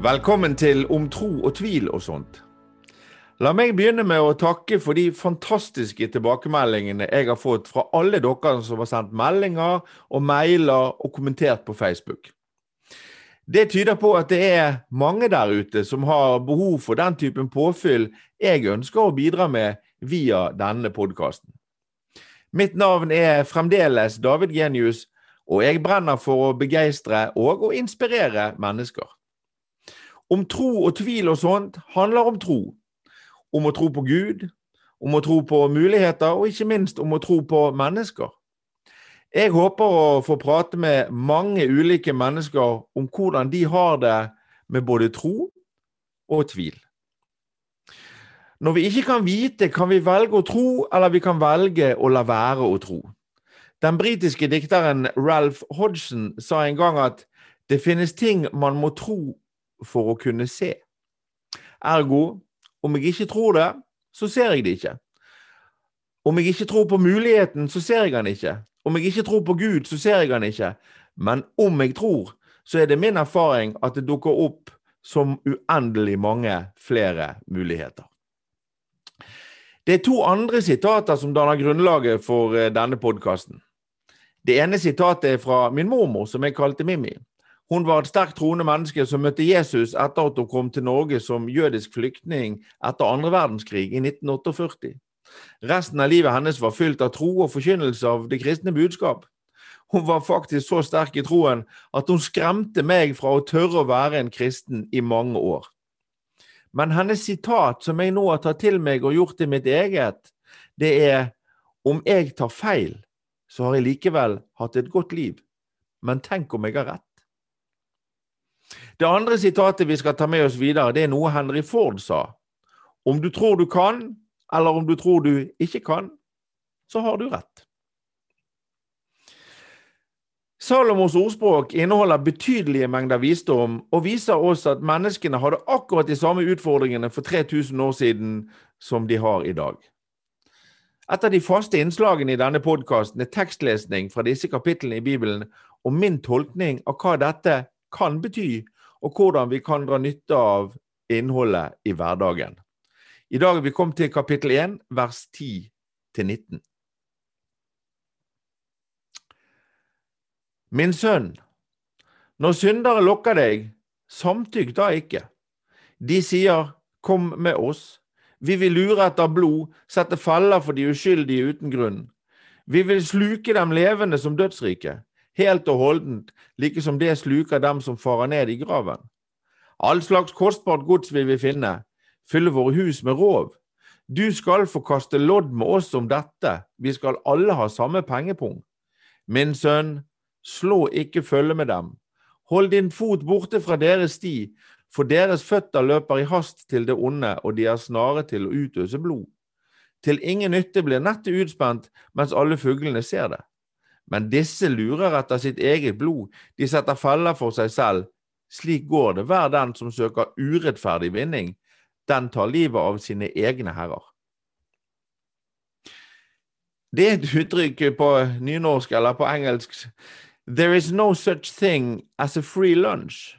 Velkommen til Om tro og tvil og sånt. La meg begynne med å takke for de fantastiske tilbakemeldingene jeg har fått fra alle dere som har sendt meldinger og mailer og kommentert på Facebook. Det tyder på at det er mange der ute som har behov for den typen påfyll jeg ønsker å bidra med via denne podkasten. Mitt navn er fremdeles David Genius, og jeg brenner for å begeistre og å inspirere mennesker. Om tro og tvil og sånt handler om tro. Om å tro på Gud, om å tro på muligheter, og ikke minst om å tro på mennesker. Jeg håper å få prate med mange ulike mennesker om hvordan de har det med både tro og tvil. Når vi ikke kan vite, kan vi velge å tro, eller vi kan velge å la være å tro. Den britiske dikteren Ralph Hodgson sa en gang at det finnes ting man må tro for å kunne se. Ergo, om jeg ikke tror det, så ser jeg det ikke. Om jeg ikke tror på muligheten, så ser jeg den ikke. Om jeg ikke tror på Gud, så ser jeg den ikke. Men om jeg tror, så er det min erfaring at det dukker opp som uendelig mange flere muligheter. Det er to andre sitater som danner grunnlaget for eh, denne podkasten. Det ene sitatet er fra min mormor, som jeg kalte Mimmi. Hun var et sterkt troende menneske som møtte Jesus etter at hun kom til Norge som jødisk flyktning etter andre verdenskrig i 1948. Resten av livet hennes var fylt av tro og forkynnelse av det kristne budskap. Hun var faktisk så sterk i troen at hun skremte meg fra å tørre å være en kristen i mange år. Men hennes sitat, som jeg nå har tatt til meg og gjort til mitt eget, det er om jeg tar feil, så har jeg likevel hatt et godt liv. Men tenk om jeg har rett? Det andre sitatet vi skal ta med oss videre, det er noe Henry Ford sa. Om du tror du kan, eller om du tror du ikke kan, så har du rett. Salomos ordspråk inneholder betydelige mengder visdom og viser oss at menneskene hadde akkurat de samme utfordringene for 3000 år siden som de har i dag. Et av de faste innslagene i denne podkasten er tekstlesning fra disse kapitlene i Bibelen og min tolkning av hva dette kan bety, og hvordan vi kan dra nytte av innholdet i hverdagen. I dag er vi kommet til kapittel 1, vers 10 19. Min sønn, når syndere lokker deg, samtykk da ikke. De sier, kom med oss. Vi vil lure etter blod, sette feller for de uskyldige uten grunn. Vi vil sluke dem levende som dødsrike, helt og holdent, like som det sluker dem som farer ned i graven. All slags kostbart gods vil vi finne, fylle våre hus med rov. Du skal få kaste lodd med oss om dette, vi skal alle ha samme pengepung. Min sønn, slå ikke følge med dem. Hold din fot borte fra deres sti, for deres føtter løper i hast til det onde, og de er snare til å utøse blod. Til ingen nytte blir nettet utspent mens alle fuglene ser det. Men disse lurer etter sitt eget blod, de setter feller for seg selv. Slik går det hver den som søker urettferdig vinning, den tar livet av sine egne herrer. Det er et uttrykk på nynorsk eller på engelsk There is no such thing as a free lunch.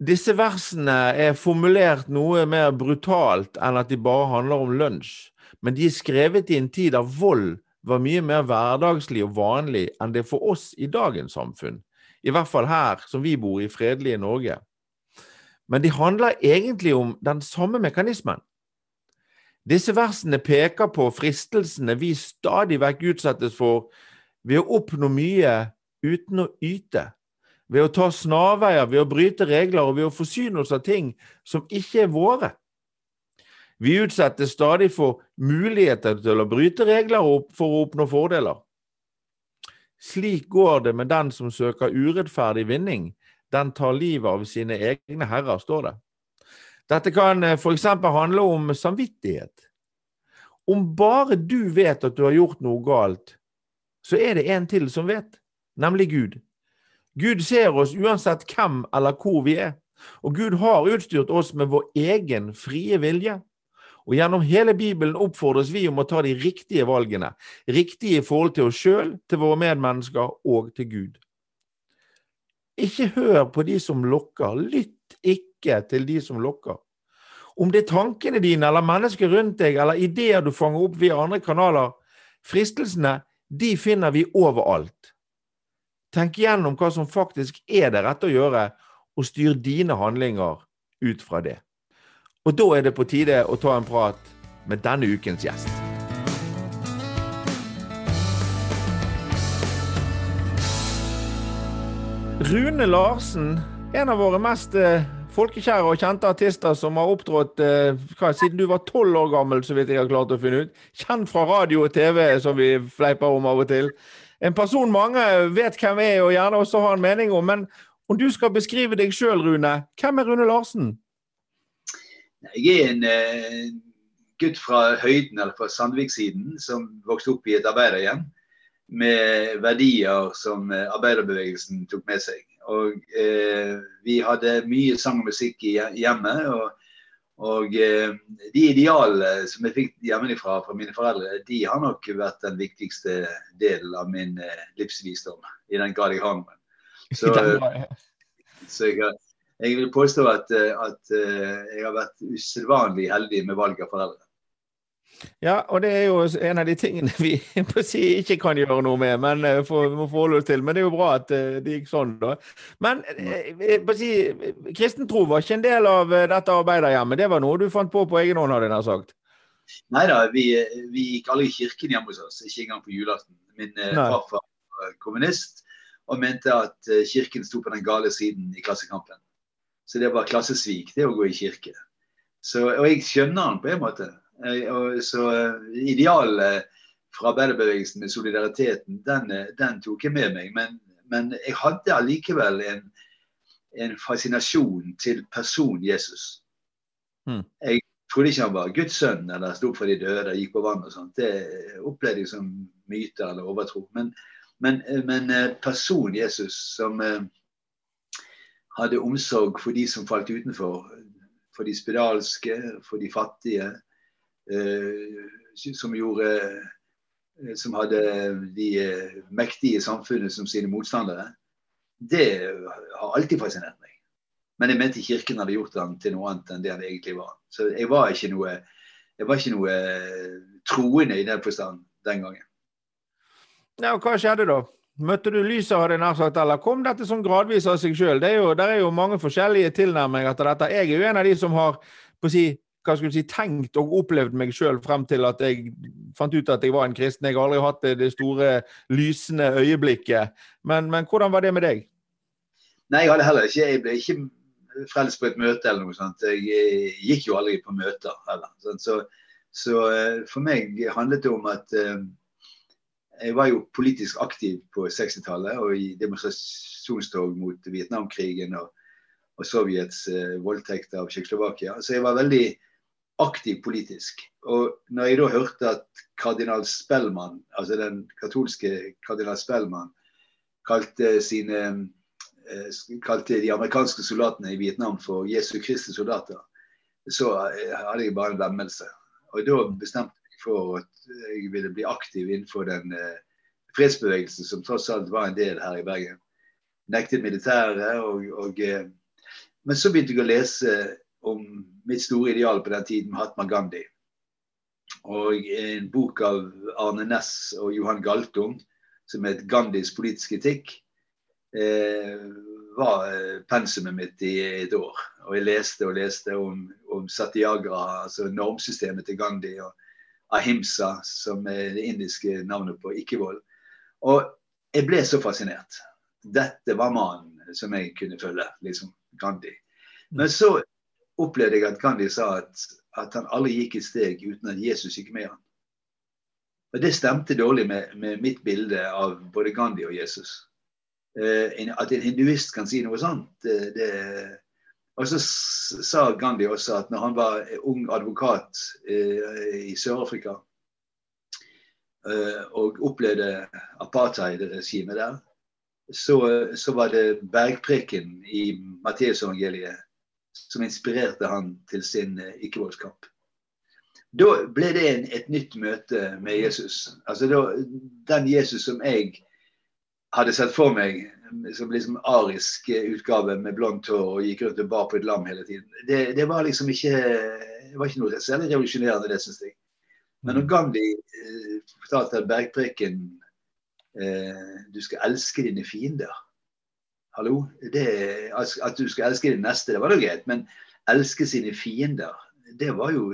Disse versene er formulert noe mer brutalt enn at de bare handler om lunsj, men de er skrevet i en tid av vold var mye mer hverdagslig og vanlig enn det for oss i dagens samfunn, i hvert fall her som vi bor i fredelige Norge. Men de handler egentlig om den samme mekanismen. Disse versene peker på fristelsene vi stadig vekk utsettes for ved å oppnå mye uten å yte, ved å ta snarveier, ved å bryte regler og ved å forsyne oss av ting som ikke er våre. Vi utsettes stadig for muligheter til å bryte regler for å oppnå fordeler. Slik går det med den som søker urettferdig vinning, den tar livet av sine egne herrer, står det. Dette kan eh, f.eks. handle om samvittighet. Om bare du vet at du har gjort noe galt, så er det en til som vet, nemlig Gud. Gud ser oss uansett hvem eller hvor vi er, og Gud har utstyrt oss med vår egen frie vilje. Og Gjennom hele Bibelen oppfordres vi om å ta de riktige valgene, riktige i forhold til oss sjøl, til våre medmennesker og til Gud. ikke hør på de som lokker. Lytt ikke til de som lokker. Om det er tankene dine eller mennesker rundt deg eller ideer du fanger opp via andre kanaler, fristelsene, de finner vi overalt. Tenk gjennom hva som faktisk er det rette å gjøre, og styr dine handlinger ut fra det. Og da er det på tide å ta en prat med denne ukens gjest. Rune Larsen, en av våre mest eh, folkekjære og kjente artister som har opptrådt eh, siden du var tolv år gammel, så vidt jeg har klart å finne ut. Kjent fra radio og TV, som vi fleiper om av og til. En person mange vet hvem er, og gjerne også har en mening om. Men om du skal beskrive deg sjøl, Rune, hvem er Rune Larsen? Jeg er en eh, gutt fra høyden, eller fra Sandvik-siden, som vokste opp i et arbeiderhjem med verdier som eh, arbeiderbevegelsen tok med seg. Og eh, vi hadde mye sang og musikk i hjemmet. Og, og eh, de idealene som jeg fikk hjemmefra fra mine foreldre, de har nok vært den viktigste delen av min eh, livsvisdom. I den grad jeg har noen. Så, så jeg, jeg, vil påstå at, eh, at eh, jeg har vært usedvanlig heldig med valg av foreldre. Ja, og det er jo en av de tingene vi si, ikke kan gjøre noe med, men uh, for, må forholde oss til. Men det er jo bra at det gikk sånn, da. Men på si, kristen tro var ikke en del av dette arbeiderhjemmet. Det var noe du fant på på egen hånd, hadde jeg nær sagt? Nei da, vi, vi, gikk alle i kirken hjemme hos oss, ikke engang på julaften. Min farfar var kommunist og mente at kirken sto på den gale siden i Klassekampen. Så det var klassesvik, det å gå i kirke. Så, og jeg skjønner han på en måte. Eh, så eh, idealet fra arbeiderbevegelsen med solidariteten, den, eh, den, tok jeg med meg. Men, men jeg hadde allikevel en, en, fascinasjon til personen Jesus. Mm. Jeg trodde ikke han var Guds sønn eller sto for de døde, og gikk på vann og sånt. Det opplevde jeg som myter eller overtro. Men, men, men personen Jesus som hadde omsorg for de som falt utenfor, for de spedalske, for de fattige, Eh, som gjorde eh, som hadde de eh, mektige samfunnet som sine motstandere, det har alltid fascinert meg. Men jeg mente Kirken hadde gjort den til noe annet enn det han egentlig var. Så jeg var ikke noe, var ikke noe troende i den forstand den gangen. Ja, og Hva skjedde da? Møtte du lyset, hadde jeg nær sagt, eller kom dette sånn gradvis av seg sjøl? Det, det, er jo mange forskjellige tilnærminger til dette. Jeg er jo en av de som har på å si, hva skal du si, tenkt og opplevd meg sjøl frem til at jeg fant ut at jeg var en kristen. Jeg har aldri hatt det, det store lysende øyeblikket. Men, men, hvordan var det med deg? Nei, jeg hadde heller ikke Jeg ble ikke frelst på et møte eller noe sånt. Jeg, gikk jo aldri på møter heller. Så, så, eh, for meg handlet det om at uh, jeg var jo politisk aktiv på 60-tallet og i demonstrasjonstog mot Vietnamkrigen og, og Sovjets eh, voldtekt av Tsjekkoslovakia. Så jeg var veldig aktiv politisk. Og når jeg da hørte at kardinal Spellmann, altså den katolske kardinal Spellmann, kalte, sine, eh, kalte de amerikanske soldatene i Vietnam for Jesu Kristi soldater, så eh, hadde jeg bare en vemmelse. Og da bestemte for at jeg ville bli aktiv innenfor den eh, fredsbevegelsen som tross alt var en del her i Bergen. Nektet militæret og, og Men så begynte jeg å lese om mitt store ideal på den tiden, Mahatma Gandhi. Og en bok av Arne Næss og Johan Galtung som het 'Gandhis politiske etikk', eh, var eh, pensumet mitt i et år. Og jeg leste og leste om, om Satyagra, altså normsystemet til Gandhi, og Ahimsa, som er det indiske navnet på ikke-vold. Og jeg ble så fascinert. Dette var mannen som jeg kunne følge, liksom Gandhi. Men så opplevde jeg at Gandhi sa at, at, han aldri gikk et steg uten at Jesus gikk med han. Og Det stemte dårlig med, med mitt bilde av både Gandhi og Jesus. Eh, at en hinduist kan si noe sånt. Det, det, og så sa Gandhi også at når han var ung advokat eh, i Sør-Afrika eh, og opplevde apartheid-regimet der, så, så, var det bergpreken i Matteusevangeliet som inspirerte han til sin eh, ikke-voldskamp. Da ble det en, et nytt møte med Jesus. Altså da, Den Jesus som jeg hadde sett for meg som liksom arisk utgave med blondt hår og gikk rundt og bar på et lam hele tiden. Det, det var liksom ikke det var ikke noe særlig revolusjonerende, det syns jeg. Men når Gandhi eh, fortalte at bergpreken eh, du skal elske dine fiender Hallo? Det, at du skal elske din neste, det var da greit. Men elske sine fiender, det var jo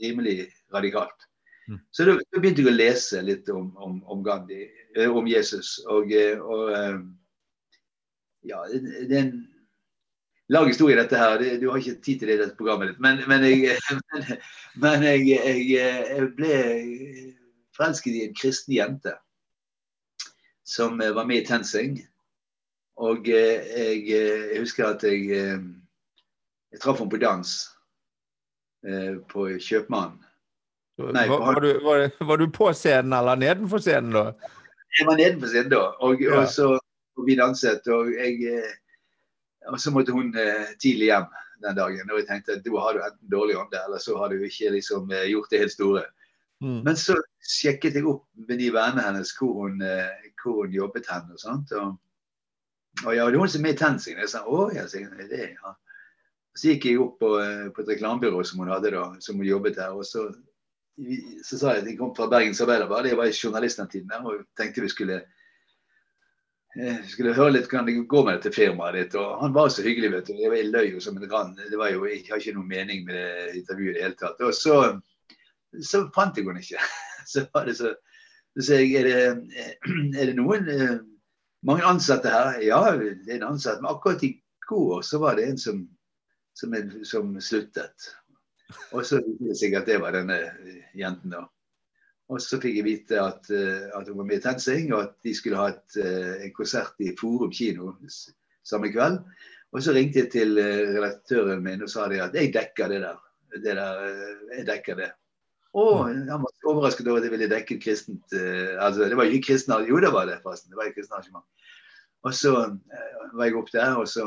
rimelig radikalt. Mm. Så da, begynte jeg å lese litt om, om, om Gandhi, eh, om Jesus. Og, eh, og eh, ja, det er en lang historie, dette her. Du har ikke tid til det i dette programmet ditt. Men, men, jeg, men, men jeg, jeg, jeg, ble forelsket i en kristen jente som var med i TenSing. Og jeg, jeg, husker at jeg, jeg traff henne på dans på Kjøpmannen. Nei, var, var, du, var, var, du, på scenen eller nedenfor scenen da? Jeg var nedenfor scenen da. Og, ja. og så og vi danset. Og, jeg, eh, og så måtte hun eh, tidlig hjem den dagen. Og jeg tenkte at da har du enten dårlig ånde, eller så har du ikke liksom, eh, gjort det helt store. Mm. Men så sjekket jeg opp med de vennene hennes hvor hun, hvor hun jobbet hen. Og sånt. Og, og ja, det var hun som er i TenSing. Jeg sa å ja, det, ja. Så gikk jeg opp på, på et reklamebyrå som hun hadde da, som hun jobbet der. og så så sa jeg at jeg kom fra Bergens Arbeiderblad, jeg var journalist den tiden. og tenkte vi skulle, eh, skulle høre litt hvordan det går med dette firmaet ditt. og Han var så hyggelig. vet du, Jeg løy jo som en rann. Det var jo, Jeg har ikke noe mening med det intervjuet i det hele tatt. Og så, så fant jeg henne ikke. Så var det så, så jeg, er, det, er det noen eh, mange ansatte her? Ja, det er en ansatt. Men akkurat i går så var det en som, som, som sluttet. Og så viste jeg sikkert at det var denne jenten, da. Og så fikk jeg vite at, eh, at hun var med i TenSing, og at de skulle ha et, eh, en konsert i Forum kino samme kveld. Og så ringte jeg til eh, redaktøren min og sa de at jeg dekker det der. Det der jeg dekker det. Og mm. han var overrasket over at jeg ville dekke et kristent altså Det var ikke kristent Jo, det var det, forresten. Det var et kristent arrangement. Og så var jeg opp der, og så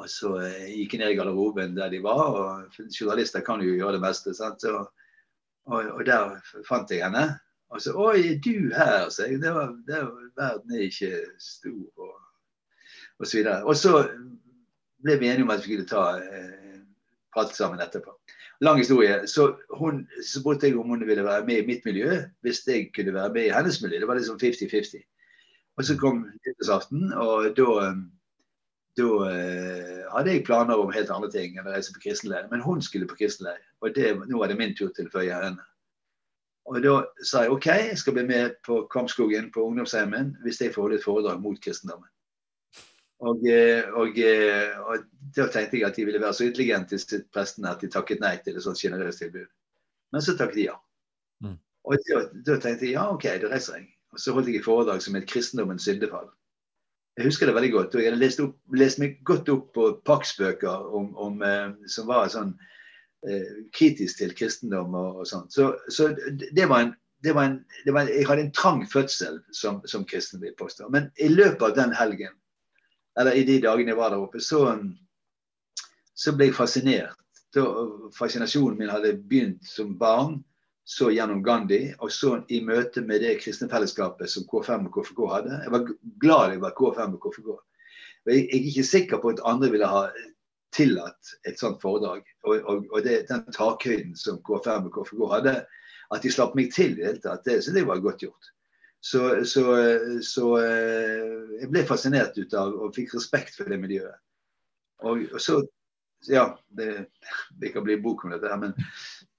og så eh, gikk jeg ned i garderoben der de var. og Journalister kan jo gjøre det meste. sant? Og, og, og der fant jeg henne. Og så 'Oi, du her?' sa jeg. Det var, det var, verden er ikke stor. Og, og så videre. Og så ble vi enige om at vi skulle ta eh, prate sammen etterpå. Lang historie. Så hun spurte jeg om hun ville være med i mitt miljø hvis jeg kunne være med i hennes miljø. Det var liksom 50-50. Og så kom nyttårsaften, og da da eh, hadde jeg planer om helt andre ting enn å reise på kristenleir. Men hun skulle på kristenleir, og det, nå var det min tur til å føye henne. Og da sa jeg OK, jeg skal bli med på Kampskogen på ungdomsheimen hvis jeg får holde et foredrag mot kristendommen. Og, eh, og, eh, og, da tenkte jeg at de ville være så intelligente, til prestene, at de takket nei til et sånt generøst tilbud. Men så takket de ja. Mm. Og da, da, tenkte jeg ja, OK, da reiser jeg. Og så holdt jeg et foredrag som het 'Kristendommens syndefall'. Jeg husker det veldig godt. og Jeg hadde lest, opp, lest meg godt opp på Pax-bøker eh, som var sånn eh, kritisk til kristendom og, og sånn. Så, så det, var en, det, var en, det var Jeg hadde en trang fødsel som, som kristen, vil påstå. Men i løpet av den helgen, eller i de dagene jeg var der oppe, så, så ble jeg fascinert. Da, fascinasjonen min hadde begynt som barn så gjennom Gandhi, og så i møte med det kristne fellesskapet som K5 og KFK hadde. Jeg var glad jeg var K5 og KFK. Jeg er ikke sikker på at andre ville ha tillatt et sånt foredrag. Og, og, og det, den takhøyden som K5 og KFK hadde, at de slapp meg til i det hele tatt, det synes jeg var godt gjort. Så, så, så, eh, jeg ble fascinert ut av og fikk respekt for det miljøet. Og, og så Ja, det, det kan bli bok om dette, her, men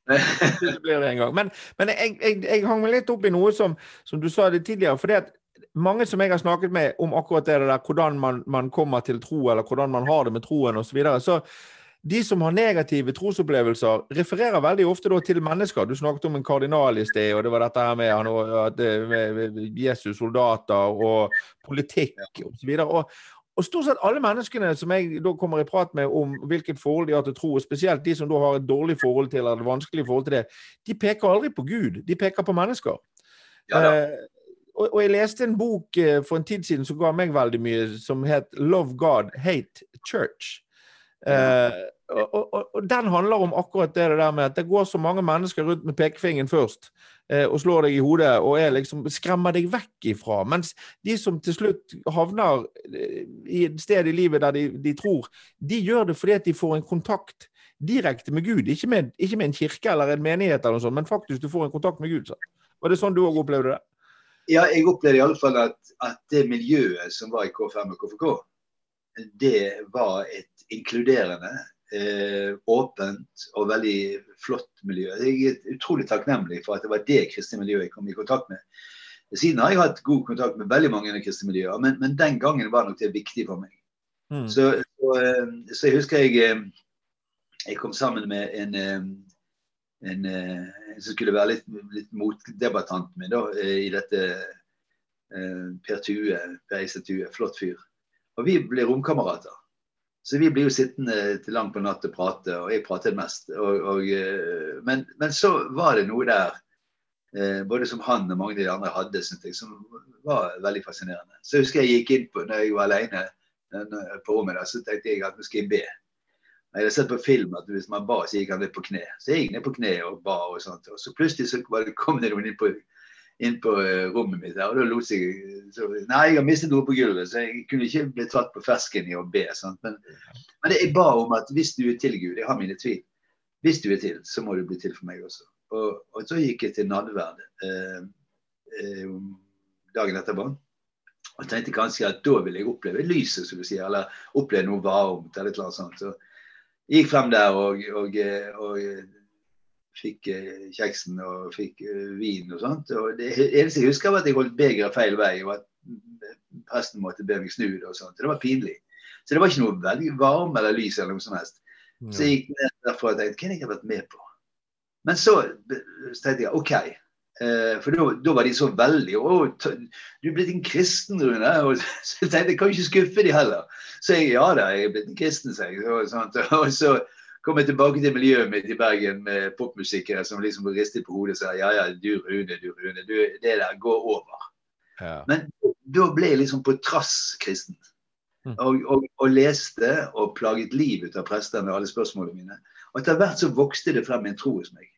det blir det en gang. Men, men jeg, jeg, jeg, hang meg litt opp i noe som, som du sa det tidligere. for det at mange som jeg har snakket med om akkurat det der, hvordan man, man kommer til tro, eller hvordan man har det med troen osv. Så, videre, så de som har negative trosopplevelser, refererer veldig ofte til mennesker. Du snakket om en kardinal i sted, og det var dette her med, han, med Jesus, soldater og politikk osv. Og, og, og stort sett alle menneskene som jeg da kommer i prat med om hvilket forhold de har til tro, og spesielt de som da har et dårlig forhold til eller et vanskelig forhold til det, de peker aldri på Gud, de peker på mennesker. Ja, eh, og, og, jeg leste en bok eh, for en tid siden som ga meg veldig mye, som het 'Love God, Hate Church'. Eh, og, og, og, den handler om akkurat det der med at det går så mange mennesker rundt med pekefingeren først og slår deg i hodet og er liksom, skremmer deg vekk ifra. Mens de som til slutt havner eh, i et sted i livet der de, de tror, de gjør det fordi at de får en kontakt direkte med Gud. Ikke med, ikke med en kirke eller en menighet, eller noe sånt, men faktisk du får en kontakt med Gud. Så. Var det sånn du òg opplevde det? Ja, jeg opplevde i alle fall at, at det miljøet som var i K5 og KFK, det var et inkluderende, eh, åpent og veldig flott miljø. Jeg er utrolig takknemlig for at det var det kristne miljøet jeg kom i kontakt med. Siden har jeg hatt god kontakt med veldig mange kristne miljøer, men, men, den gangen var nok det viktig for meg. Mm. Så, så, eh, så, jeg husker jeg, eh, jeg kom sammen med en, eh, en, en som skulle være litt, litt motdebattanten min da, i dette. Per Tue, Per Eise Tue, flott fyr. Og vi ble romkamerater. Så vi blir jo sittende til langt på natt og prate, og jeg pratet mest. Og, og, eh, men, men, så var det noe der, eh, både som han og mange av de andre hadde, jeg, som var veldig fascinerende. Så jeg husker jeg gikk inn på, når jeg var alene på rommet, der, så tenkte jeg at nå skal jeg be. Jeg hadde sett på film at hvis man ba, så gikk han ned på kne. Så jeg gikk ned på kne og ba. Og sånt. Og så plutselig så kom det noen inn på inn på eh, rommet mitt der, og da lot jeg så, Nei, jeg har mistet noe på gulvet, så jeg kunne ikke bli tatt på fersken i å be. Men, men jeg ba om at hvis du er til Gud, jeg har mine tvil, hvis du er til, så må du bli til for meg også. Og, og så gikk jeg til nadverd eh, eh, dagen etterpå. Og tenkte kanskje at da vil jeg oppleve lyset, som du sier, eller oppleve noe varmt. eller et eller annet sånt. Så jeg gikk frem der og, og, og fikk eh, kjeksen og fikk eh, vin og sånt. Og det eneste jeg husker, var at jeg holdt begeret feil vei, og at presten måtte be meg snu det og sånt. Det var pinlig. Så det var ikke noe veldig varme eller lys eller noe som helst. Så jeg gikk ned derfra og tenkte hva har jeg vært med på? Men så, så tenkte jeg OK. Eh, for da var de så veldig Å, du er blitt en kristen, Rune. Og så tenkte jeg kan ikke skuffe de heller. Så jeg ja da, jeg er blitt en kristen, sa jeg. Og, sånt, og så kom jeg tilbake til miljøet mitt i Bergen med popmusikere som liksom ristet på hodet og sa ja, ja, du Rune, du Rune, du, det der går over. Ja. Men da ble jeg liksom på trass kristen. Mm. Og, og, og, leste og plaget liv ut av prester med alle spørsmålene mine. Og etter hvert så vokste det frem en tro hos meg.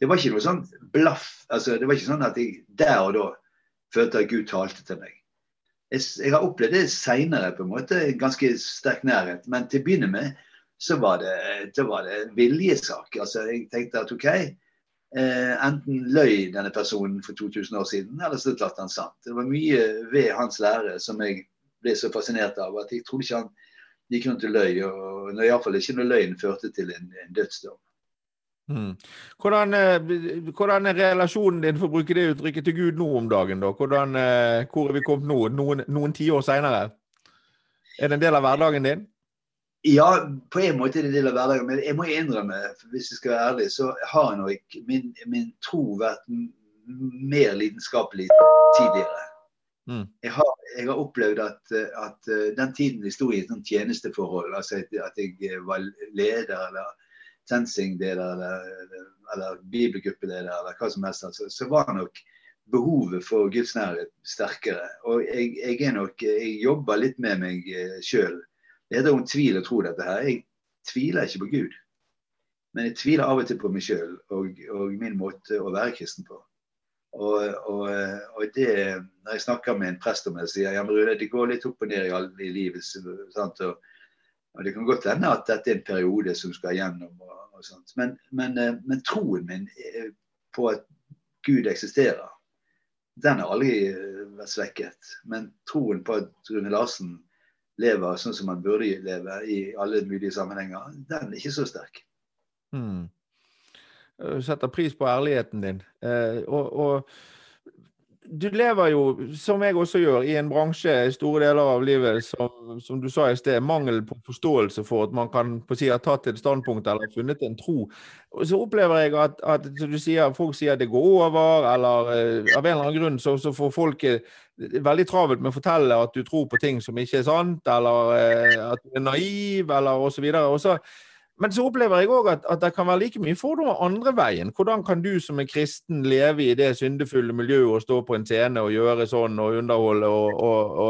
Det var ikke noe sånn blaff. altså Det var ikke sånn at jeg der og da følte at Gud talte til meg. Jeg, jeg har opplevd det seinere, på en måte, ganske sterk nærhet. Men til å begynne med så var det, det var det en viljesak. Altså, jeg tenkte at OK, eh, enten løy denne personen for 2000 år siden, eller så tatt han sant. Det var mye ved hans lære som jeg ble så fascinert av at jeg trodde ikke han gikk rundt og løy. Og iallfall ikke når løgn førte til en, en dødsdom. Mm. Hvordan, eh, hvordan, er relasjonen din for å bruke det uttrykket til Gud nå om dagen? da? Hvordan, eh, hvor er vi kommet nå, noen, noen tiår seinere? Er det en del av hverdagen din? Ja, på en måte er det en del av hverdagen. Men jeg må innrømme, hvis jeg skal være ærlig, så har nok min, min tro vært mer lidenskapelig tidligere. Mm. Jeg, har, jeg, har, opplevd at, at, eh, den tiden jeg sto i et tjenesteforhold, altså at jeg var leder eller TenSing-leder eller, eller bibelgruppeleder eller hva som helst, altså, så var nok behovet for Guds nærhet sterkere. Og jeg, jeg, nok, jeg jobber litt med meg eh, sjøl det heter om tvil å tro dette her. Jeg tviler ikke på Gud. Men jeg tviler av og til på meg sjøl og, og, min måte å være kristen på. Og, og, og, det, når jeg snakker med en prest om det, sier jeg ja, det går litt opp og ned i, i livet. Sant? Og, det kan godt hende at dette er en periode som skal gjennom. og, sånt. Men, men, men, troen min på at Gud eksisterer, den har aldri vært svekket. Men troen på at Rune Larsen lever sånn som man burde leve i alle mulige sammenhenger, den er ikke så sterk. Mm. Setter pris på ærligheten din. Eh, og, og, du lever jo, som jeg også gjør, i en bransje i store deler av livet som, som du sa i sted, mangel på forståelse for at man kan si, ha tatt et standpunkt eller funnet en tro. Så opplever jeg at, at sier, folk sier at det går over, eller uh, av en eller annen grunn så, så får folk veldig travelt med å fortelle at du tror på ting som ikke er sant, eller uh, at du er naiv, eller osv. Og, så Men så opplever jeg òg at, at, det kan være like mye fordommer andre veien. Hvordan kan du som en kristen leve i det syndefulle miljøet og stå på en scene og gjøre sånn og underholde og, og,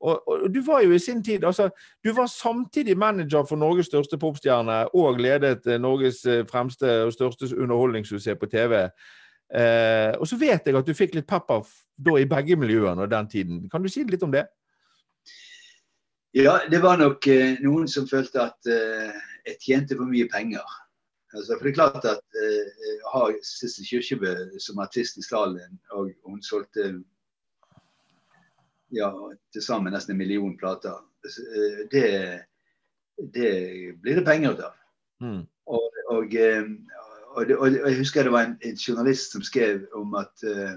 og, og, du var jo i sin tid altså, Du var samtidig manager for Norges største popstjerne og ledet eh, Norges eh, fremste og største underholdningssuksess på TV. Eh, og så vet jeg at du fikk litt pepper da i begge miljøene og den tiden. Kan du si litt om det? Ja, det var nok eh, noen som følte at eh, jeg tjente for mye penger. Altså, for det er klart at eh, å ha Sissel Kyrkjebø som artist i stallen, og hun solgte ja, til sammen nesten en million plater, eh, det, det blir det penger ut av. Mm. Og, og, eh, og, og, jeg husker det var en, en journalist som skrev om at, uh,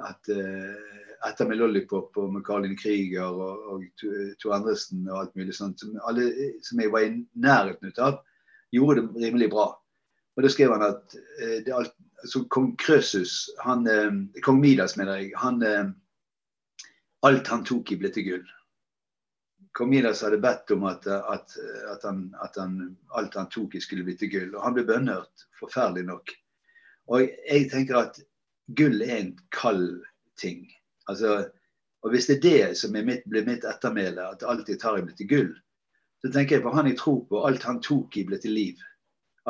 at uh, etter med Lollipop og med Karlin Krieger og, og To Andresen og alt mulig sånt, som alle som jeg var i nærheten av, gjorde det rimelig bra. Og Da skrev han at uh, det alt, altså, kong Krøsus, han, kong Midas, mener jeg, han, alt han tok i ble til gull. Kong Midas hadde bedt om at, at, at, han, at han, alt han tok i skulle bli til gull. Og han ble bønnhørt, forferdelig nok. Og jeg tenker at gull er en kald ting. Altså, og hvis det er det som er mitt, blir mitt ettermæle, at alt jeg tar i blir til gull, så tenker jeg på han jeg tror på, alt han tok i ble til liv.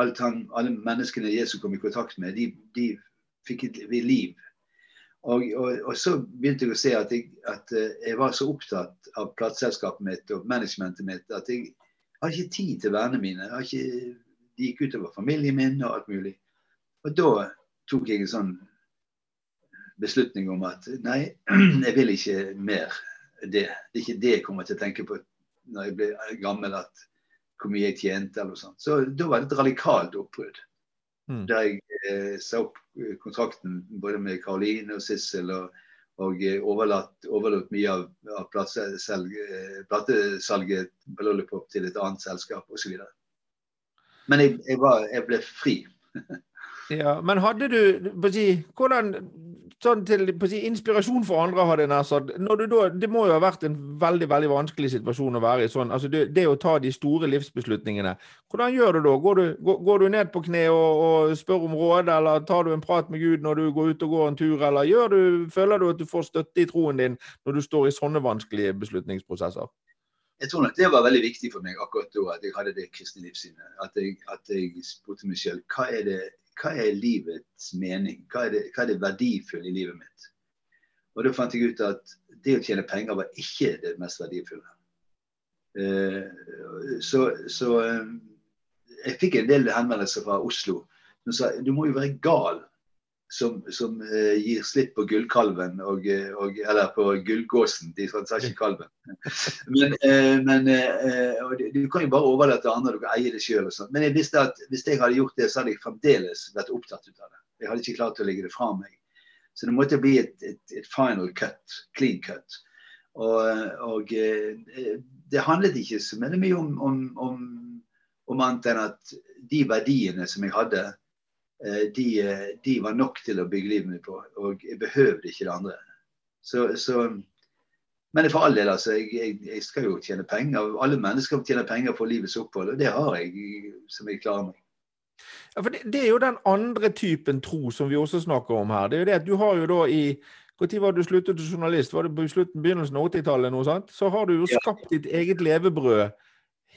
Alt han, alle menneskene Jesus kom i kontakt med, de, de fikk et liv og, og, og, så begynte jeg å se at jeg, at eh, jeg, var så opptatt av plateselskapet mitt og managementet mitt at jeg har ikke tid til vennene mine. Ikke, de gikk utover familien min og alt mulig. Og da tok jeg en sånn beslutning om at nei, jeg vil ikke mer det. Det er ikke det jeg kommer til å tenke på når jeg blir gammel, at hvor mye jeg tjente eller noe sånt. Så da var det et radikalt oppbrudd. Mm. Der jeg eh, sa opp eh, kontrakten både med Karoline og Sissel. og, og overlatt, overlatt, mye av, av platesalget på Lollipop til et annet selskap osv. Men jeg, jeg, var, jeg ble fri. ja, Men hadde du Hvordan sånn til si, inspirasjon for andre, hadde jeg nær sagt. Det må jo ha vært en veldig veldig vanskelig situasjon å være i. sånn, altså det, det, å ta de store livsbeslutningene. Hvordan gjør du da? Går du, går, går du ned på kne og, og, spør om råd, eller tar du en prat med Gud når du går ut og går en tur, eller du, føler du at du får støtte i troen din når du står i sånne vanskelige beslutningsprosesser? Jeg tror nok det var veldig viktig for meg akkurat da at jeg hadde det kristne livssynet. At jeg, at jeg spurte meg selv hva er det hva er livets mening? Hva er, det, hva er det verdifulle i livet mitt? Og da fant jeg ut at det å tjene penger var ikke det mest verdifulle. Uh, så, så uh, jeg fikk en del henvendelser fra Oslo som sa du må jo være gal som, som uh, gir slipp på gullkalven, og, og, eller på gullgåsen. De sa ikke kalven. Men, men du kan jo bare overlate til andre, du kan eie det sjøl. Men jeg visste at hvis jeg hadde gjort det, så hadde jeg fremdeles vært opptatt av det. Jeg hadde ikke klart å legge det fra meg. Så det måtte bli et, et, et final cut, clean cut. Og, og det handlet ikke så mye om, om, om, om annet enn at de verdiene som jeg hadde, Eh, de, eh, de, var nok til å bygge livet mitt på. Og jeg behøvde ikke det andre. Så, så, men for all del, altså. Jeg, jeg, jeg, skal jo tjene penger. Alle mennesker tjener penger for livets opphold, og det har jeg som jeg klarer meg. Ja, for det, det, er jo den andre typen tro som vi også snakker om her. Det er jo det at du har jo da i Når var du sluttet som journalist? Var det på slutten, begynnelsen av 80-tallet? noe? Så har du jo skapt ditt eget levebrød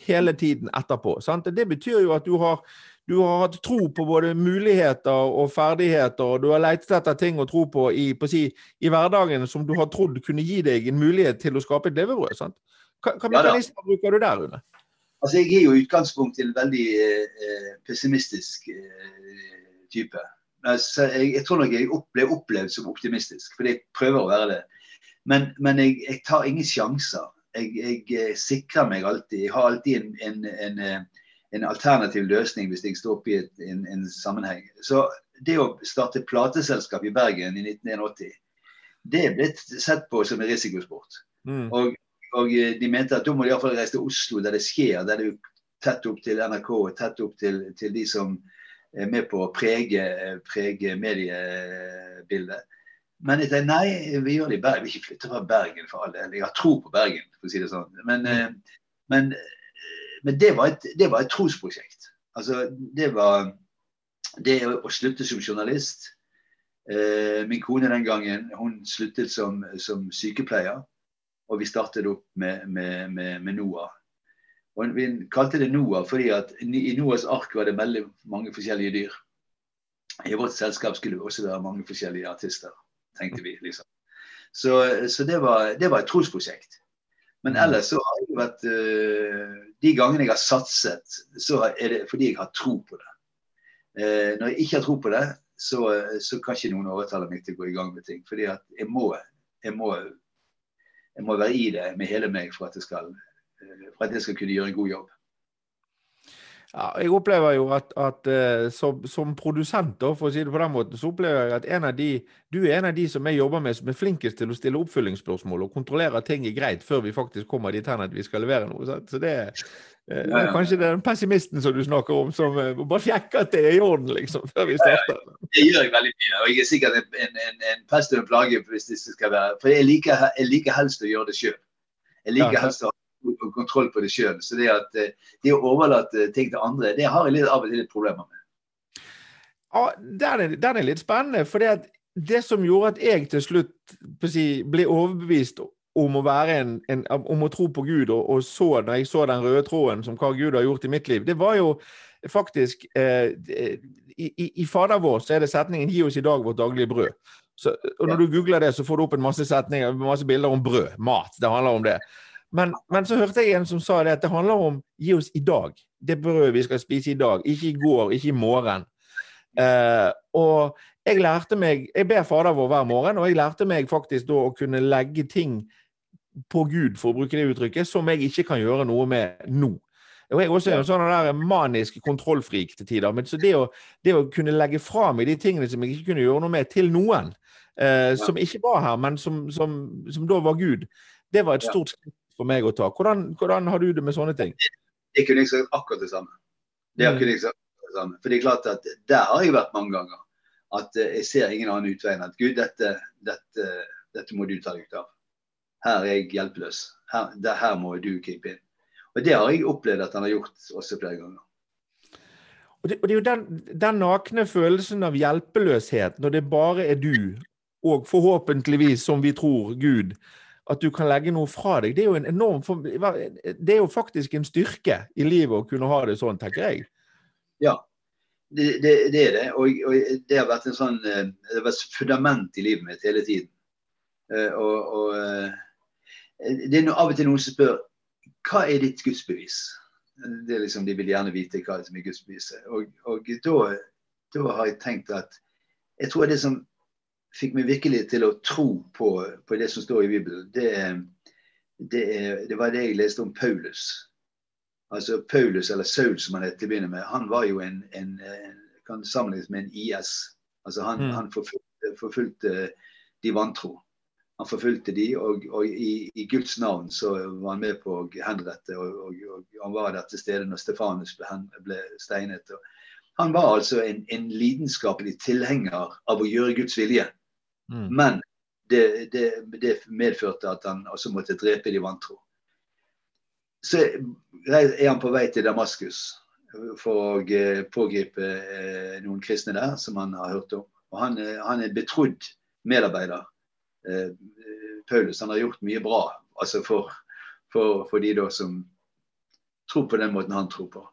hele tiden etterpå. Sant? Det betyr jo at du har du har hatt tro på både muligheter og ferdigheter, og du har lett etter ting å tro på i, på si, i, hverdagen som du har trodd kunne gi deg en mulighet til å skape et levebrød. sant? Hva, hva mekanismer ja, bruker du der, Rune? Altså, Jeg er jo i utgangspunktet en veldig eh, pessimistisk eh, type. Altså, jeg, jeg, tror nok jeg ble opplevd som optimistisk, fordi jeg prøver å være det. Men, men jeg, jeg, tar ingen sjanser. Jeg, jeg, eh, sikrer meg alltid. Jeg har alltid en, en, en, en eh, alternativ løsning hvis jeg står oppe i et, en, en, sammenheng. Så det å starte plateselskap i Bergen i 1981, det er blitt sett på som en risikosport. Mm. Og, og, de mente at da må de iallfall reise til Oslo, der det skjer. Der det er tett opp til NRK og tett opp til, til, de som er med på å prege, prege mediebildet. Men jeg tenkte nei, vi gjør det i Bergen. Vi ikke flytter fra Bergen for all del. Jeg har tro på Bergen, for å si det sånn. Men, mm. men men det var et, det var et trosprosjekt. Altså, det var det å slutte som journalist. Eh, min kone den gangen hun sluttet som, som sykepleier. Og vi startet opp med, med, med, med NOAH. Og Vi kalte det NOAH fordi at i NOAHs ark var det veldig mange forskjellige dyr. I vårt selskap skulle det også være mange forskjellige artister, tenkte vi. liksom. Så, så det, var, det, var, et trosprosjekt. Men ellers så har jeg vært uh, De gangene jeg har satset, så er det fordi jeg har tro på det. Uh, når jeg ikke har tro på det, så, så, kan ikke noen overtale meg til å gå i gang med ting. Fordi at jeg må, jeg må, jeg må være i det med hele meg for at skal, for at jeg skal kunne gjøre en god jobb. Ja, jeg opplever jo at, at uh, som, som, produsent, da, for å si det på den måten, så opplever jeg at en av de, du er en av de som jeg jobber med som er flinkest til å stille oppfølgingsspørsmål og kontrollere at ting er greit før vi faktisk kommer dit hen at vi skal levere noe. Sant? Så det uh, er kanskje den pessimisten som du snakker om, som bare sjekker at det er i orden, liksom, før vi starter. Det gjør jeg veldig mye, og jeg er sikkert en, en, en, en pest og en plage hvis det skal være For jeg liker, jeg liker helst å gjøre det sjøl. Jeg liker ja, helst å kontroll på det sjøl. Så det, at, eh, det å overlate ting til andre, det har jeg litt, av og til litt problemer med. Ja, Den er, den er litt spennende. for det, det som gjorde at jeg til slutt si, ble overbevist om å, en, en, om å tro på Gud, og, og, så, når jeg så den røde tråden som hva Gud har gjort i mitt liv, det var jo faktisk eh, i, i, i Fader vår så er det setningen 'Gi oss i dag vårt daglige brød'. Så, og Når du googler det, så får du opp en masse setninger, masse bilder om brød. Mat. Det handler om det. Men, men, så hørte jeg en som sa det at det handler om gi oss i dag. Det brødet vi skal spise i dag. Ikke i går, ikke i morgen. Eh, og jeg lærte meg Jeg ber Fader vår hver morgen, og jeg lærte meg faktisk da å kunne legge ting på Gud, for å bruke det uttrykket, som jeg ikke kan gjøre noe med nå. Og Jeg er også en sånn der manisk kontrollfrik til tider. Men så det å, det å kunne legge fra meg de tingene som jeg ikke kunne gjøre noe med, til noen eh, som ikke var her, men som, som, som da var Gud, det var et stort skritt for meg å ta. Hvordan, hvordan, har du det med sånne ting? Det kunne jeg sagt akkurat det samme. Det mm. kunne jeg sagt akkurat det samme. For det er klart at der har jeg vært mange ganger. At eh, jeg ser ingen annen utvei enn at Gud, dette, dette, dette, må du ta deg ut av. Her er jeg hjelpeløs. Her, det, her må du gripe inn. Og det har jeg opplevd at han har gjort også flere ganger. Og det, og det er jo den, den, nakne følelsen av hjelpeløshet, når det bare er du, og forhåpentligvis, som vi tror, Gud, at du kan legge noe fra deg. Det er jo en enorm Det er jo faktisk en styrke i livet å kunne ha det sånn, tenker jeg. Ja, det, det, det er det. Og, og, det har vært en sånn eh, det har vært fundament i livet mitt hele tiden. Eh, og, og eh, det er av og til noen som spør hva er ditt gudsbevis? Det er liksom, De vil gjerne vite hva som er gudsbeviset. Og, og da, da, har jeg tenkt at jeg tror det som fikk meg virkelig til å tro på, på det som står i Bibelen, det, det, det, var det jeg leste om Paulus. Altså Paulus, eller Saul som han het til å begynne med, han var jo en, en, en kan sammenlignes med en IS. Altså Han, mm. han forfulgte, forfulgte, de vantro. Han forfulgte de, og, og i, i, Guds navn så var han med på å henrette. Og, og, og han var der til stede når Stefanus ble, ble steinet. han var altså en, en lidenskapelig tilhenger av å gjøre Guds vilje. Mm. Men det, det, det, medførte at han også måtte drepe de vantro. Så er han på vei til Damaskus for å eh, pågripe eh, noen kristne der, som han har hørt om. Og han, han er betrodd medarbeider. Eh, Paulus han har gjort mye bra altså for, for, for de da som tror på den måten han tror på.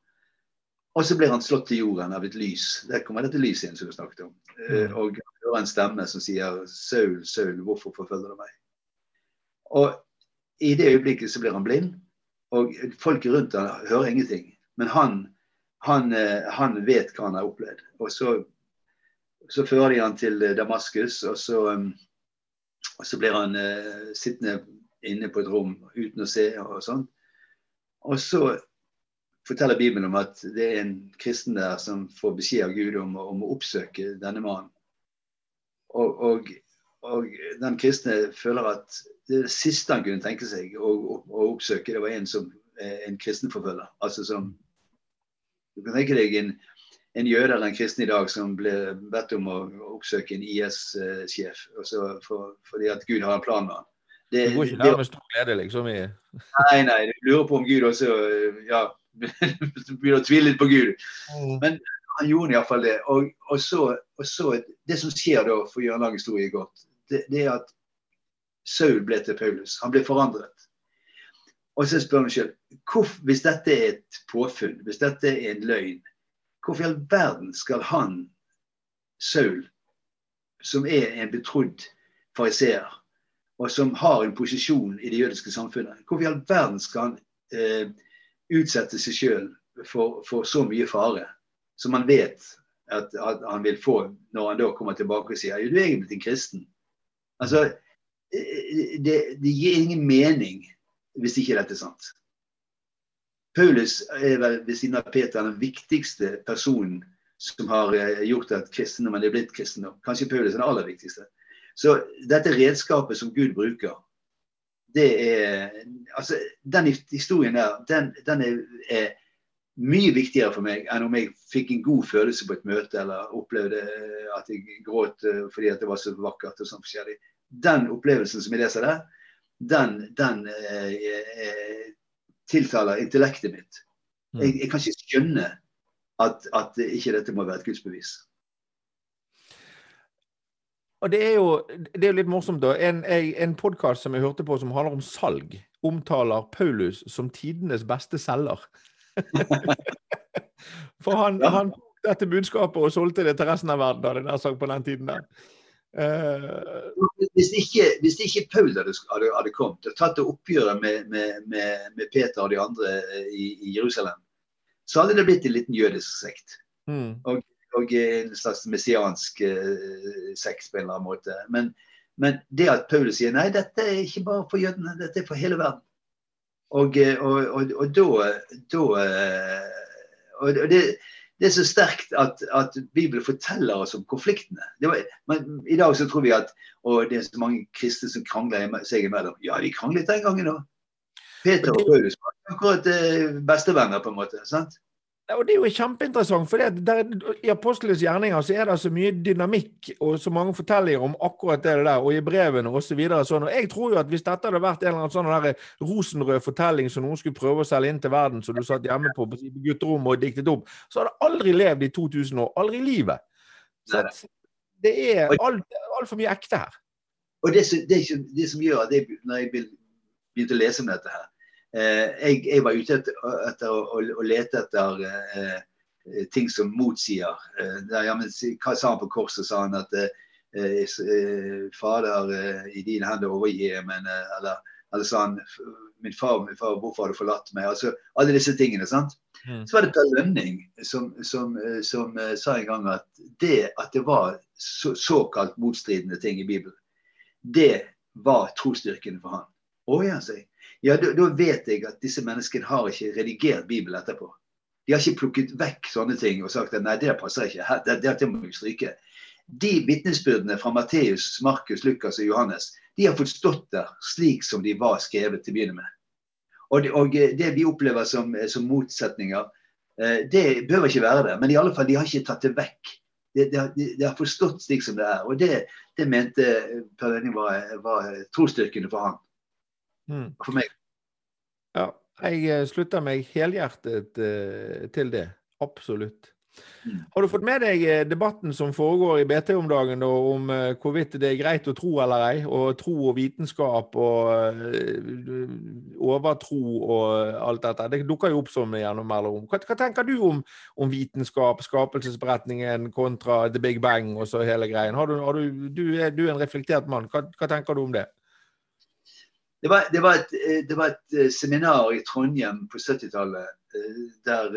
Og så blir han slått til jorden av et lys. Der kommer dette lyset inn som du snakket om. Mm. Og hører en stemme som sier 'Saul, Saul, hvorfor forfølger du meg?' Og i det øyeblikket så blir han blind, og folk rundt han hører ingenting. Men han, han, eh, han vet hva han har opplevd. Og så, så fører de han til Damaskus, og så, um, og så blir han sittende inne på et rom uten å se og sånn. Og så forteller Bibelen om at det er en kristen der som får beskjed av Gud om, om å oppsøke denne mannen. Og, og, og, den kristne føler at det siste han kunne tenke seg å, å, å oppsøke, det var en som en kristenforfølger. Altså som Du kan tenke deg en, en jøde eller en kristen i dag som ble bedt om å oppsøke en IS-sjef for, fordi at Gud har en plan med ham. Det, du går ikke der med stor glede, liksom? I... nei, nei. Du lurer på om Gud også ja, begynner å tvile litt på Gud. Mm. Men han gjorde iallfall det. Og, og, så, og, så, Det som skjer da, for å gjøre en lang historie godt, det, det, er at Saul ble til Paulus. Han ble forandret. Og så spør han selv, hvis dette er et påfunn, hvis dette er en løgn, hvorfor i all verden skal han, Saul, som er en betrodd fariseer, og som har en posisjon i det jødiske samfunnet, hvorfor i all verden skal han eh, utsette seg sjøl for, for, så mye fare som han vet at, at, han vil få når han da kommer tilbake og sier er du egentlig en kristen. Altså, det, det, gir ingen mening hvis ikke dette er sant. Paulus er vel ved siden av Peter den viktigste personen som har eh, gjort at kristendommen er blitt kristendom. Kanskje Paulus er den aller viktigste. Så dette redskapet som Gud bruker, det er Altså, den historien der, den, den er, er, mye viktigere for meg enn om jeg fikk en god følelse på et møte, eller opplevde at jeg gråt eh, fordi at det var så vakkert og sånn forskjellig. Den opplevelsen som jeg leser der, den, den eh, eh, tiltaler intellektet mitt. Mm. Jeg, jeg, kan ikke skjønne at, at ikke dette må være et gudsbevis. Og Det er jo det er litt morsomt. da. En, en podkast som jeg hørte på som handler om salg, omtaler Paulus som tidenes beste selger. For han, ja. han tok dette budskapet og solgte det til resten av verden, hadde jeg sagt på den tiden der. Uh, hvis, ikke, hvis ikke Paul hadde, hadde, kommet og tatt det oppgjøret med, med, med, med, Peter og de andre eh, i, i, Jerusalem, så hadde det blitt en liten jødisk sekt. Mm. Og, og, en slags messiansk uh, sekt på en eller annen måte. Men, men, det at Paulus sier nei, dette er ikke bare for jødene, dette er for hele verden. Og, og, og, og da, da og det, det er så sterkt at, at, Bibelen forteller oss om konfliktene. Var, men, I dag så tror vi at og det er så mange kristne som krangler seg imellom. Ja, de kranglet den gangen òg. Peter og Paulus var akkurat eh, bestevenner, på en måte. sant? Og Det er jo kjempeinteressant. for det, der, I apostlenes gjerninger så er det så mye dynamikk og så mange fortellinger om akkurat det der, og i brevene osv. Så sånn. Og jeg tror jo at hvis dette hadde vært en eller annen sånn der rosenrød fortelling som noen skulle prøve å selge inn til verden, som du satt hjemme på på gutterommet og diktet opp, så hadde aldri levd i 2000 år. Aldri i livet. Så det er altfor alt mye ekte her. Og det, det, det, som gjør at jeg, når jeg begynte å lese om dette her, Eh, jeg, jeg, var ute etter, etter å, å, lete etter eh, ting som motsier. Eh, der, ja, men, hva sa han på korset? Sa han at Fader, i dine hender overgir jeg men eller, eller sa han min far, min far, hvorfor har du forlatt meg? Altså, alle disse tingene. sant? Mm. Så var det Per Lønning som, som, som, sa en gang at det at det var så, såkalt motstridende ting i Bibelen, det var trosstyrken for han. Å ja, sier ja, da, vet jeg at disse menneskene har ikke redigert Bibelen etterpå. De har ikke plukket vekk sånne ting og sagt at nei, det passer ikke, det, det, det må vi stryke. De vitnesbyrdene fra Matteus, Markus, Lukas og Johannes de har fått stått der slik som de var skrevet til å begynne med. Og det, og det vi opplever som, som, motsetninger, eh, det behøver ikke være det. Men i alle fall, de har ikke tatt det vekk. De, de, de har forstått slik som det er. Og det, det mente Per Lønning var, var trosstyrkende for han. Mm. For meg. Ja, jeg eh, slutter meg helhjertet uh, til det. Absolutt. Mm. Har du fått med deg eh, debatten som foregår i BT om dagen da, om hvorvidt det er greit å tro eller ei? Og tro og vitenskap og overtro og alt dette. Det dukker jo opp som gjennom mellom. Hva, hva tenker du om, om, vitenskap, skapelsesberetningen kontra The Big Bang og så hele greien? Har du, har du, du, er, du er en reflektert mann. Hva, hva tenker du om det? Det var, det, var et, eh, det var, et, eh, seminar i Trondheim på 70-tallet eh, der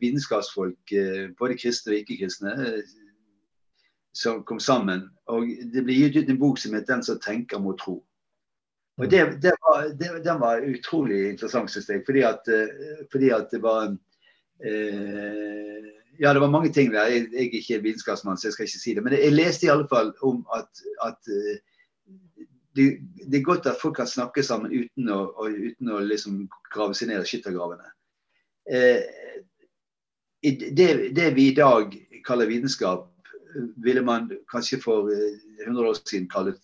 vitenskapsfolk, både kristne og ikke-kristne, som kom sammen. Og det ble gitt ut en bok som het 'Den som tenker må tro'. Og det, det var, Den var utrolig interessant, syns jeg. Fordi at, fordi at, det var eh, Ja, det var mange ting der. Jeg, jeg er ikke vitenskapsmann, så jeg skal ikke si det. Men jeg leste i alle fall om at, at det, det, er godt at folk kan snakke sammen uten å, og, uten å liksom grave seg ned i skyttergravene. Eh, det, det, vi i dag kaller vitenskap, ville man kanskje for 100 eh, år siden kalles,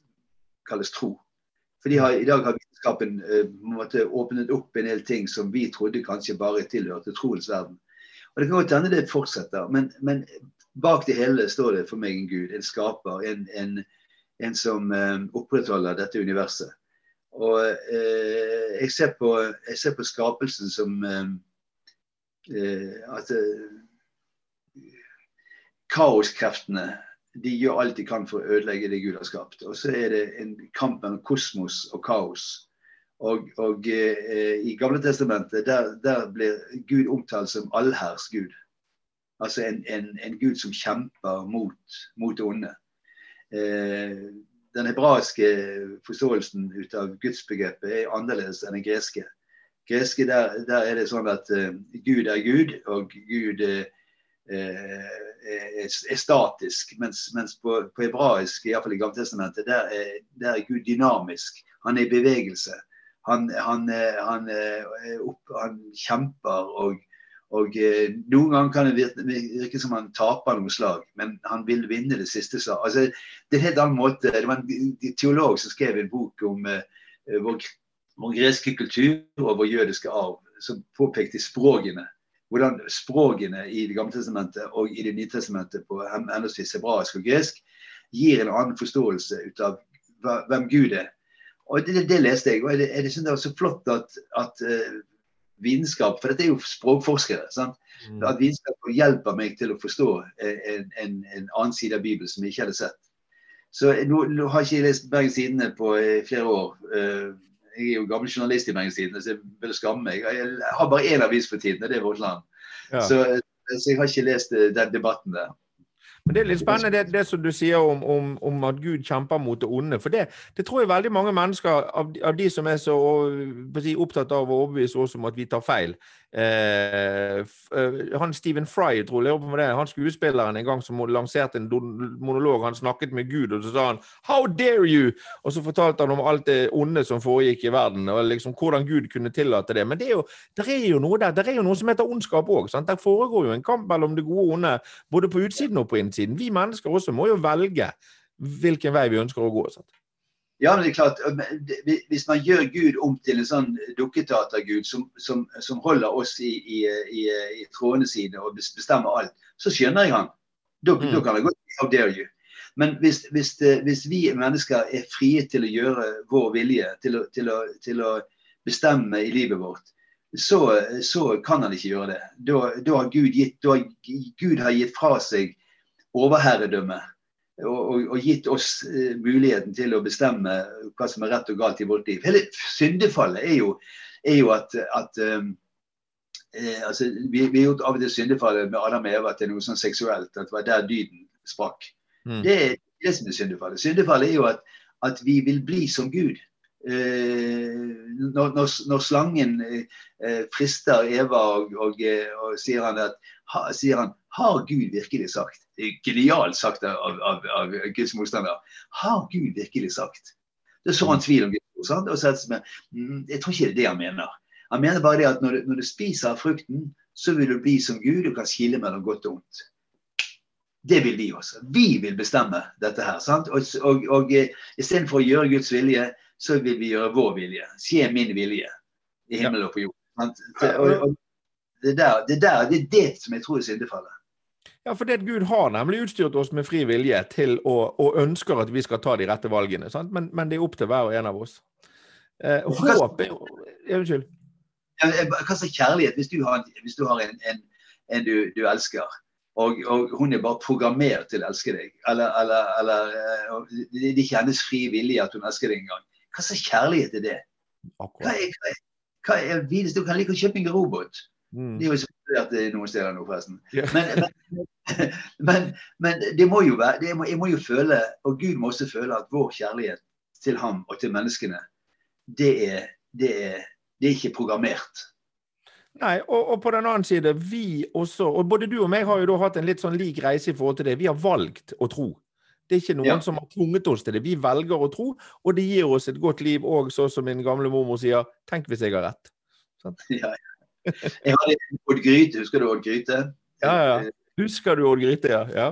kalles tro. For har, i dag har vitenskapen eh, åpnet opp en del ting som vi trodde kanskje bare tilhørte troens verden. Og Det kan godt hende det fortsetter, men, men, bak det hele står det for meg en gud, en skaper, en, en, en som um, opprettholder dette universet. Og uh, jeg, ser på, jeg, ser på, skapelsen som uh, at kaoskreftene de gjør alt de kan for å ødelegge det Gud har skapt. Og så er det en kamp mellom kosmos og kaos. Og, og eh, i Gamle Testamentet der, der, blir Gud omtalt som allherrs Gud. Altså en, en, en Gud som kjemper mot, mot det onde. Eh, den hebraiske forståelsen ut av gudsbegrepet er annerledes enn den greske. greske der, der er det sånn at uh, Gud er Gud, og Gud uh, er, er, statisk. Mens, mens på, på hebraisk, iallfall i Gammeltestamentet, der er, der er Gud dynamisk. Han er i bevegelse. Han, han, han, opp, han kjemper og, og eh, noen ganger kan det virke, virke, som han taper noen slag, men han vil vinne det siste slag. Altså, det er en helt annen måte. Det var en teolog som skrev en bok om eh, vår, vår, greske kultur og vår jødiske arv, som påpekte språkene. Hvordan språkene i Det gamle testamentet og i Det nye testamentet på henholdsvis hebraisk og gresk gir en annen forståelse ut av hvem Gud er og det, det, leste jeg. og jeg synes det var så flott at, at uh, vitenskap For dette er jo språkforskere. sant? Mm. At vitenskap hjelper meg til å forstå eh, en, en, en, annen side av Bibelen som jeg ikke hadde sett. Så nå, nå har ikke jeg lest Bergens Tidende på uh, flere år. Jeg er jo gammel journalist i Bergens Tidende, så jeg vil skamme meg. Jeg har bare én avis for tiden, og det er Vårt Land. Ja. Så, så, jeg har ikke lest den debatten der. Men Det er litt spennende det, det som du sier om, om, om, at Gud kjemper mot det onde. For det, det tror jeg veldig mange mennesker, av, av de som er så si, opptatt av å overbevise oss om at vi tar feil, Eh, eh, han Stephen Fry, tror jeg, på det, han skuespilleren en gang som lanserte en monolog. Han snakket med Gud, og så sa han 'How dare you?' Og så fortalte han om alt det onde som foregikk i verden, og liksom hvordan Gud kunne tillate det. Men det er jo, der er jo noe der. Det er jo noe som heter ondskap òg. Der foregår jo en kamp mellom det gode og onde, både på utsiden og på innsiden. Vi mennesker også må jo velge hvilken vei vi ønsker å gå. Sant? Ja, men det er klart, Hvis man gjør Gud om til en sånn dukketeatergud som, som, som, holder oss i, i, i, i trådene sine og bestemmer alt, så skjønner jeg han. Da, mm. da kan godt how dare you. Men hvis, hvis, hvis, vi mennesker er frie til å gjøre vår vilje, til å, til å, til å bestemme i livet vårt, så, så, kan han ikke gjøre det. Da, da har Gud, gitt, da, Gud har gitt fra seg overherredømme og, og, gitt oss uh, muligheten til å bestemme hva som er rett og galt i vårt liv. Hele syndefallet er jo, er jo at, at um, eh, altså, vi, vi, har gjort av og til syndefallet med Adam og Eva til noe sånn seksuelt. At det var der dyden sprakk. Mm. Det er det som er syndefallet. Syndefallet er jo at, at vi vil bli som Gud. Eh, når, når, når, slangen eh, frister Eva og, og, og sier, han at, ha, sier han har Gud virkelig sagt? Genialt sagt av, av, av Guds motstander. Har Gud virkelig sagt? Det så han tvil om Gud. Sant? Og så mm, jeg tror ikke det er det han mener. Han mener bare det at når du, når du spiser frukten, så vil du bli som Gud og kan skille mellom godt og ondt. Det vil vi også. Vi vil bestemme dette her. sant? Og, og, og eh, istedenfor å gjøre Guds vilje, så vil vi gjøre vår vilje. Skje min vilje i himmelen og på jord. Det, og det, der, det, der, det er det som jeg tror er syndefallet. Ja, for det Gud har nemlig utstyrt oss med fri vilje til å, og ønsker at vi skal ta de rette valgene. Men, men, det er opp til hver og en av oss. Eh, håp er Unnskyld. Hva slags kjærlighet hvis du har, hvis du har en, en, en du, du, elsker, og, og, hun er bare programmert til å elske deg, eller, eller, eller eh, det er ikke hennes fri vilje at hun elsker deg engang. Hva slags kjærlighet er det? Hva er, hva er, hva er, Du kan like å kjøpe en robot. Mm. Det er jo selvfølgelig noen steder nå, forresten. Yeah. Men, men, men, men, det må jo være det må, Jeg må jo føle, og Gud må også føle, at vår kjærlighet til ham og til menneskene, det er, det er, det er ikke programmert. Nei, og, og, på den annen side, vi også, og både du og meg har jo da hatt en litt sånn lik reise i forhold til det. Vi har valgt å tro. Det er ikke noen ja. som har tvunget oss til det. Vi velger å tro, og det gir oss et godt liv òg, sånn som min gamle mormor sier. Tenk hvis jeg har rett. Sånn. Ja, ja. Jeg hadde Odd Gryte, husker du Odd Gryte? Ja, ja. Husker du Odd Gryte, ja. ja.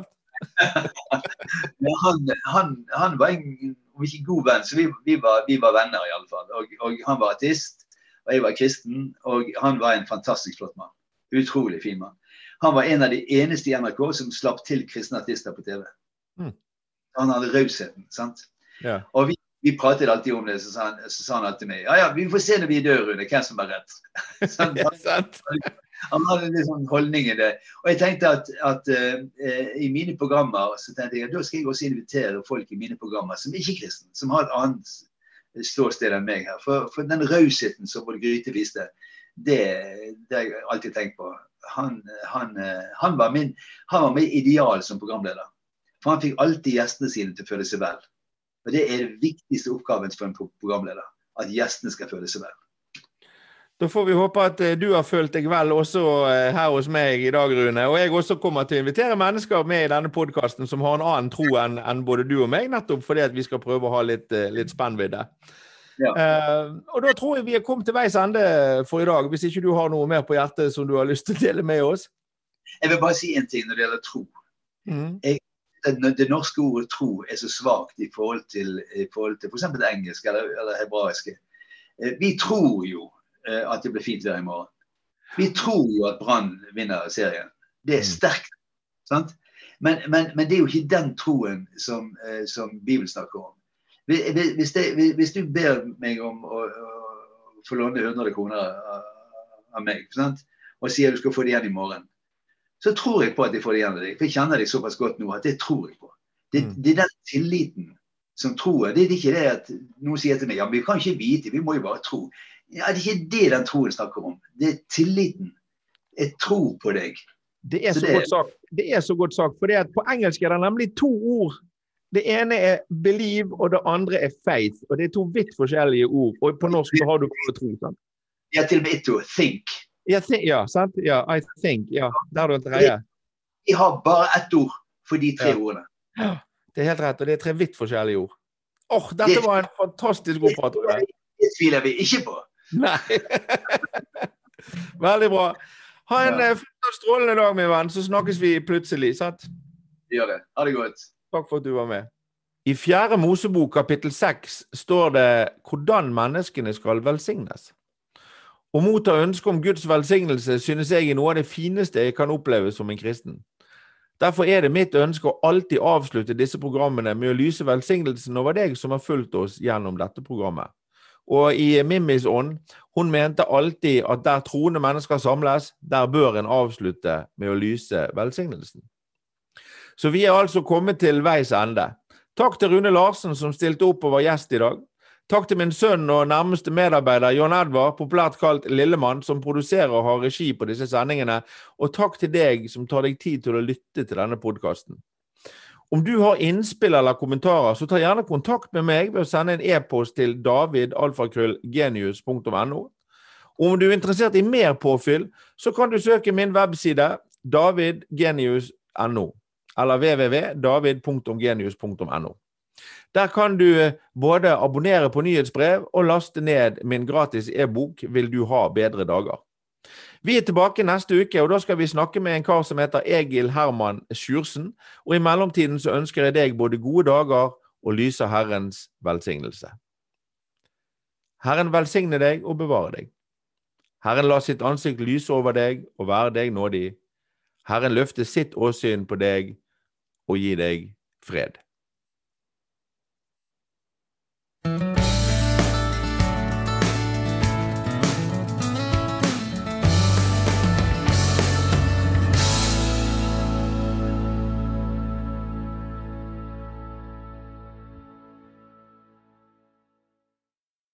han, han, han, var en om ikke god venn, så vi, vi, var, vi var, venner i alle fall. Og, og, han var artist, og jeg var kristen. Og han var en fantastisk flott mann. Utrolig fin mann. Han var en av de eneste i NRK som slapp til kristne artister på TV. Mm. Han hadde rausheten. sant? Ja. Og vi, vi, pratet alltid om det, så sa, han, så sa han alltid meg ja ja, vi får se når vi dør, Rune, hvem som har rett. han hadde en sånn holdning i det. Og jeg tenkte at, at uh, i mine programmer så tenkte jeg at da skal jeg også invitere folk i mine programmer som ikke er kristne, som har et annet ståsted enn meg her. For, for den rausheten som både Gryte viste, det, det har jeg alltid tenkt på han, han, han, var min, han var mitt ideal som programleder. For han fikk alltid gjestene sine til å føle seg vel. Og Det er den viktigste oppgaven for en programleder. At gjestene skal føle seg vel. Da får vi håpe at eh, du har følt deg vel også eh, her hos meg i dag, Rune. Og jeg også kommer til å invitere mennesker med i denne podkasten som har en annen tro enn, en både du og meg, nettopp fordi at vi skal prøve å ha litt, eh, litt spennvidde. Ja. Uh, og da tror jeg vi er kommet til veis ende for i dag, hvis ikke du har noe mer på hjertet som du har lyst til å dele med oss? Jeg vil bare si en ting når det gjelder tro. Mm. Jeg, det, norske ordet tro er så svakt i forhold til, f.eks. det engelske eller, eller hebraiske. Uh, vi tror jo uh, at det blir fint vær i morgen. Vi tror jo at Brann vinner serien. Det er mm. sterkt. sant? Men, men, men, det er jo ikke den troen som, som Bibelen snakker om. Hvis, det, hvis, du ber meg om å, å få låne 100 kroner av meg, sant? og sier du skal få det igjen i morgen, så tror jeg på at jeg får det av deg. For jeg kjenner deg såpass godt nå at det tror jeg på. Det, mm. det er den tilliten som tror. Det er ikke det at noen sier til meg ja, men vi kan ikke vite, vi må jo bare tro. Ja, Det er ikke det den troen snakker om. Det er tilliten. Jeg tror på deg. Det er så, så det, godt sagt. Det er så godt sagt. For på engelsk er det nemlig to ord det ene er 'believe', og det andre er 'faith'. Og Det er to vidt forskjellige ord. Og på norsk har du bare tro. sant? Ja, til og med ett ord. 'Think'. Ja, think, ja, sant? Ja, I think. Ja, der du tredje. Vi har bare ett ord for de tre ja. ordene. Det er helt rett. Og det er tre vidt forskjellige ord. Åh, oh, dette det, var en fantastisk god prat. Det tviler vi ikke på. Nei. Veldig bra. Ha en ja. Eh, strålende dag, min venn, så snakkes vi plutselig. sant? Gjør det. Ha det godt. Takk for at du var med. I fjerde Mosebok kapittel seks står det hvordan menneskene skal velsignes. Å motta ønske om Guds velsignelse synes jeg er noe av det fineste jeg kan oppleve som en kristen. Derfor er det mitt ønske å alltid avslutte disse programmene med å lyse velsignelsen over deg som har fulgt oss gjennom dette programmet. Og i Mimmis ånd, hun mente alltid at der troende mennesker samles, der bør en avslutte med å lyse velsignelsen. Så vi er altså kommet til veis ende. Takk til Rune Larsen som stilte opp og var gjest i dag. Takk til min sønn og nærmeste medarbeider John Edvard, populært kalt Lillemann, som produserer og har regi på disse sendingene. Og takk til deg som tar deg tid til å lytte til denne podkasten. Om du har innspill eller kommentarer, så ta gjerne kontakt med meg ved å sende en e-post til davidalfakrøllgenius.no. Om du er interessert i mer påfyll, så kan du søke min webside davidgenius.no eller www.david.genius.no. Der kan du eh, både abonnere på nyhetsbrev og laste ned min gratis e-bok 'Vil du ha bedre dager'. Vi er tilbake neste uke, og da skal vi snakke med en kar som heter Egil Herman Sjursen. Og i mellomtiden så ønsker jeg deg både gode dager og lyser Herrens velsignelse. Herren velsigne deg og bevare deg. Herren la sitt ansikt lyse over deg og være deg nådig. Herren løfte sitt åsyn på deg og gi deg fred.